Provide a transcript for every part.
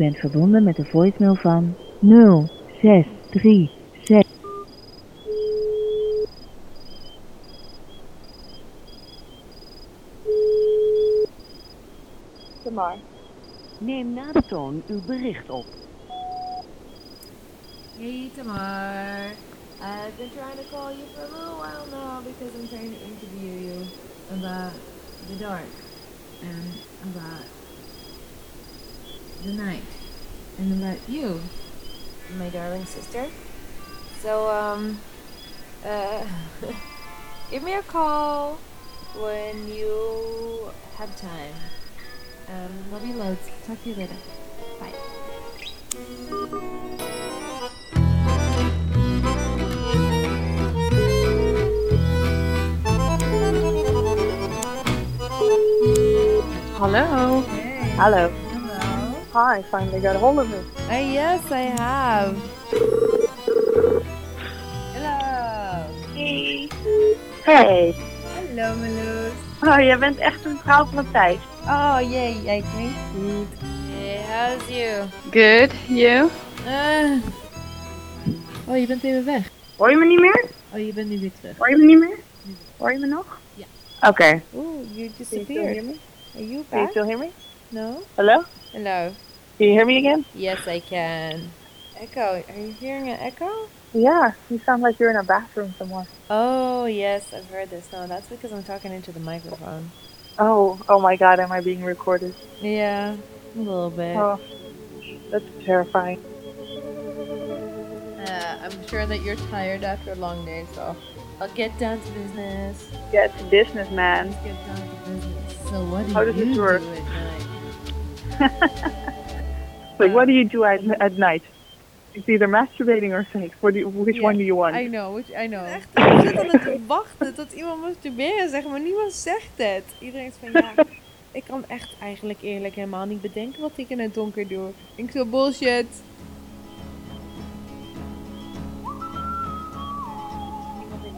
bent verbonden met de voicemail van 0636. Tamar. Neem na de toon uw bericht op. Hey Tamar, I've been trying to call you for a little while now because I'm trying to interview you about the dark and about the night and about you, my darling sister. So, um, uh, give me a call when you have time. Um, love you loads. Talk to you later. Bye. Hello. Hey. Hello. Hi, finally got a hold of me. Uh, yes, I have. Hello. Hey. Hey. Hallo, Meloes. Oh, jij bent echt een vrouw van de tijd. Oh, jee, jij klinkt goed. Hey, how's you? Good. You? Uh. Oh, je bent even weg. Hoor je me niet meer? Oh, je bent nu weer terug. Hoor je me niet meer? Hoor je me nog? Ja. Oké. Oeh, you Can you still disappeared. hear me? Are you Can you back? still hear me? No? Hello? Hello. Can you hear me again? Yes, I can. Echo. Are you hearing an echo? Yeah. You sound like you're in a bathroom somewhere. Oh, yes, I've heard this. No, that's because I'm talking into the microphone. Oh. Oh my God. Am I being recorded? Yeah, a little bit. Oh. That's terrifying. Uh, I'm sure that you're tired after a long day, so I'll get down to business. Get to business, man. Let's get down to business. So what do How does you this do work? night? Like, what do you do at, at night? It's either masturbating or sex. What do you, which Yeah, one do you want? I know, which, I know. Echt, ik zit altijd te wachten tot iemand masturberen zegt, maar niemand zegt het. Iedereen is van, ja, ik kan echt eigenlijk eerlijk helemaal niet bedenken wat ik in het donker doe. Ik zo, bullshit.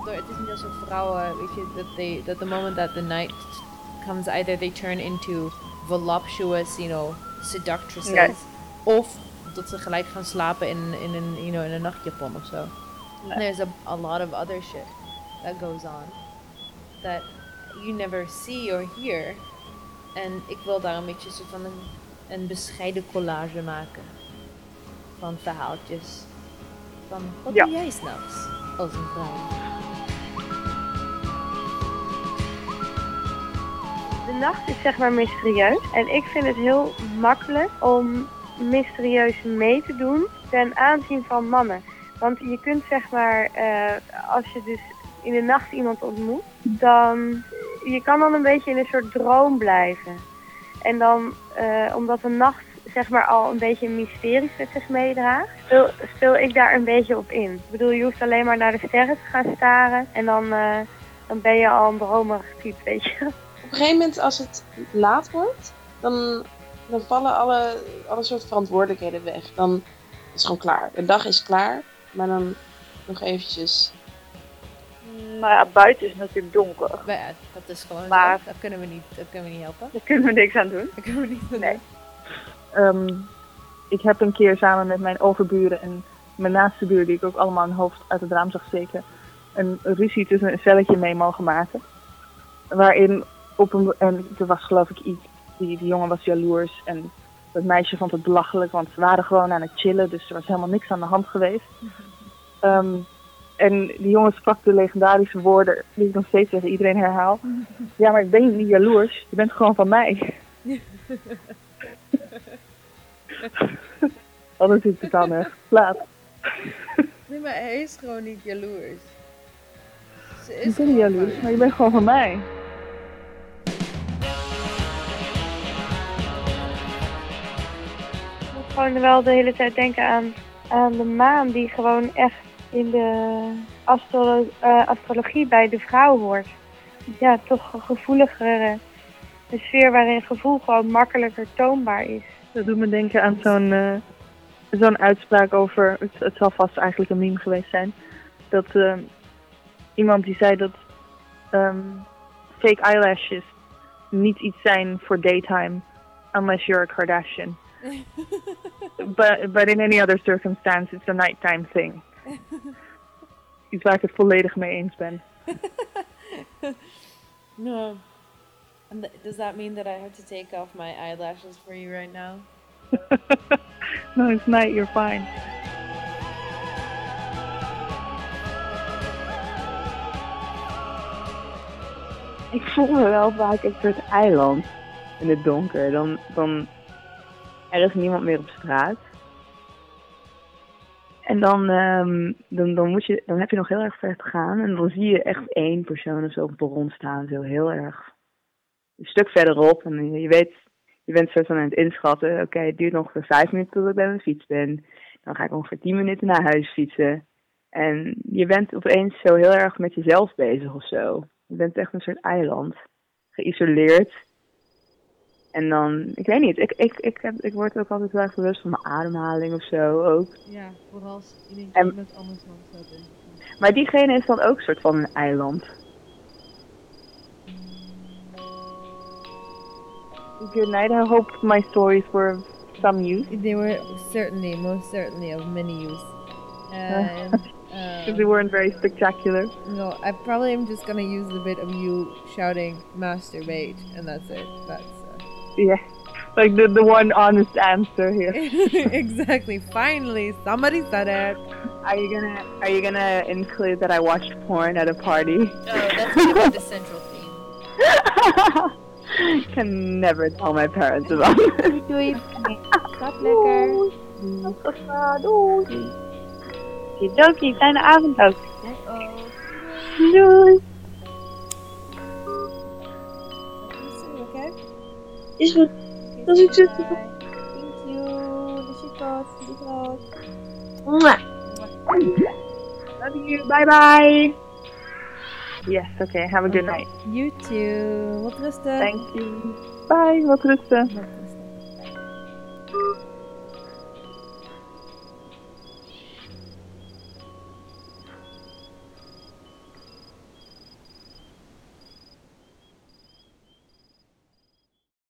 Het is niet alsof vrouwen, weet je, dat they, that the moment that the night comes, either they turn into voluptuous, you know, seductresses. Nee. Of dat ze gelijk gaan slapen in, in, een, you know, in een nachtjapon of zo. Nee. There's a, a lot of other shit that goes on that you never see or hear. En ik wil daar een beetje zo van een, een bescheiden collage maken. Van verhaaltjes. Van, wat Ja. doe jij s'nachts als een vrouw? De nacht is zeg maar mysterieus. En ik vind het heel makkelijk om mysterieus mee te doen ten aanzien van mannen. Want je kunt zeg maar, eh, als je dus in de nacht iemand ontmoet, dan je kan dan een beetje in een soort droom blijven. En dan, eh, omdat de nacht zeg maar al een beetje een mysterie met zich meedraagt, speel, ik daar een beetje op in. Ik bedoel, je hoeft alleen maar naar de sterren te gaan staren en dan, eh, dan ben je al een dromerig type, weet je. Op een gegeven moment, als het laat wordt, dan, dan vallen alle, alle soort verantwoordelijkheden weg. Dan is het gewoon klaar. De dag is klaar, maar dan nog eventjes. Nou ja, buiten is het natuurlijk donker. Maar ja, dat is gewoon Maar- zo. Dat kunnen we niet, dat kunnen we niet helpen. Daar kunnen we niks aan doen. Dat kunnen we niet doen. Nee. Ehm, ik heb een keer samen met mijn overburen en mijn naaste buur, die ik ook allemaal een hoofd uit het raam zag steken, een ruzie tussen een celletje mee mogen maken. Waarin op een, en er was geloof ik iets, die, die jongen was jaloers en dat meisje vond het belachelijk, want ze waren gewoon aan het chillen, dus er was helemaal niks aan de hand geweest. Ehm, en die jongen sprak de legendarische woorden, die ik nog steeds tegen iedereen herhaal. Ja, maar ik ben niet jaloers, je bent gewoon van mij. Dat is natuurlijk totaal nergens laat. Nee, maar hij is gewoon niet jaloers. Ze Ik is ben niet jaloers, maar je bent gewoon van mij. Gewoon wel de hele tijd denken aan, aan de maan die gewoon echt in de eh, astrologie bij de vrouw hoort. Ja, toch een gevoeligere sfeer waarin gevoel gewoon makkelijker toonbaar is. Dat doet me denken aan zo'n eh, zo'n uitspraak over, het, het zal vast eigenlijk een meme geweest zijn, dat eh, iemand die zei dat ehm, fake eyelashes niet iets zijn voor daytime unless you're a Kardashian. but, but in any other circumstance, it's a nighttime thing. Iets waar ik het volledig mee eens ben. No. And th- does that mean that I have to take off my eyelashes for you right now? no, it's night, you're fine. Ik voel me wel vaak een soort eiland in het donker. Dan, dan er is niemand meer op straat. En dan, ehm, dan, dan, moet je, dan heb je nog heel erg ver te gaan. En dan zie je echt één persoon of zo op het perron staan. Zo heel erg een stuk verderop. En je weet, je bent soort van aan het inschatten. Oké, het duurt nog vijf minuten tot ik bij mijn fiets ben. Dan ga ik ongeveer tien minuten naar huis fietsen. En je bent opeens zo heel erg met jezelf bezig of zo. Je bent echt een soort eiland. Geïsoleerd. En dan, ik weet niet, ik, ik, ik, heb, ik word ook altijd wel erg bewust van mijn ademhaling of zo ook. Ja, vooral als iemand En- iemand anders langs gaat. Maar diegene is dan ook een soort van een eiland. Good night. I hope my stories were of some use. They were certainly, most certainly of many use. And, Because they um, weren't very spectacular. no, I probably am just gonna use the bit of you shouting masturbate, and that's it. That's Yeah. Like the, the one honest answer here. uh... exactly. Finally, somebody said it. Are you gonna Are you gonna include that I watched porn at a party? Oh, that's gonna the central theme. Can never tell my parents about it. Doei. Slaap lekker. Doei. Okidoki, fijne avond ook. Uh-oh. Is goed. Dat is goed. Thank you. De. Chicot. Mwah. Love you. Bye bye. Yes, okay. Have a good night. You too. Wat rusten. Thank you. Bye. Wat rusten.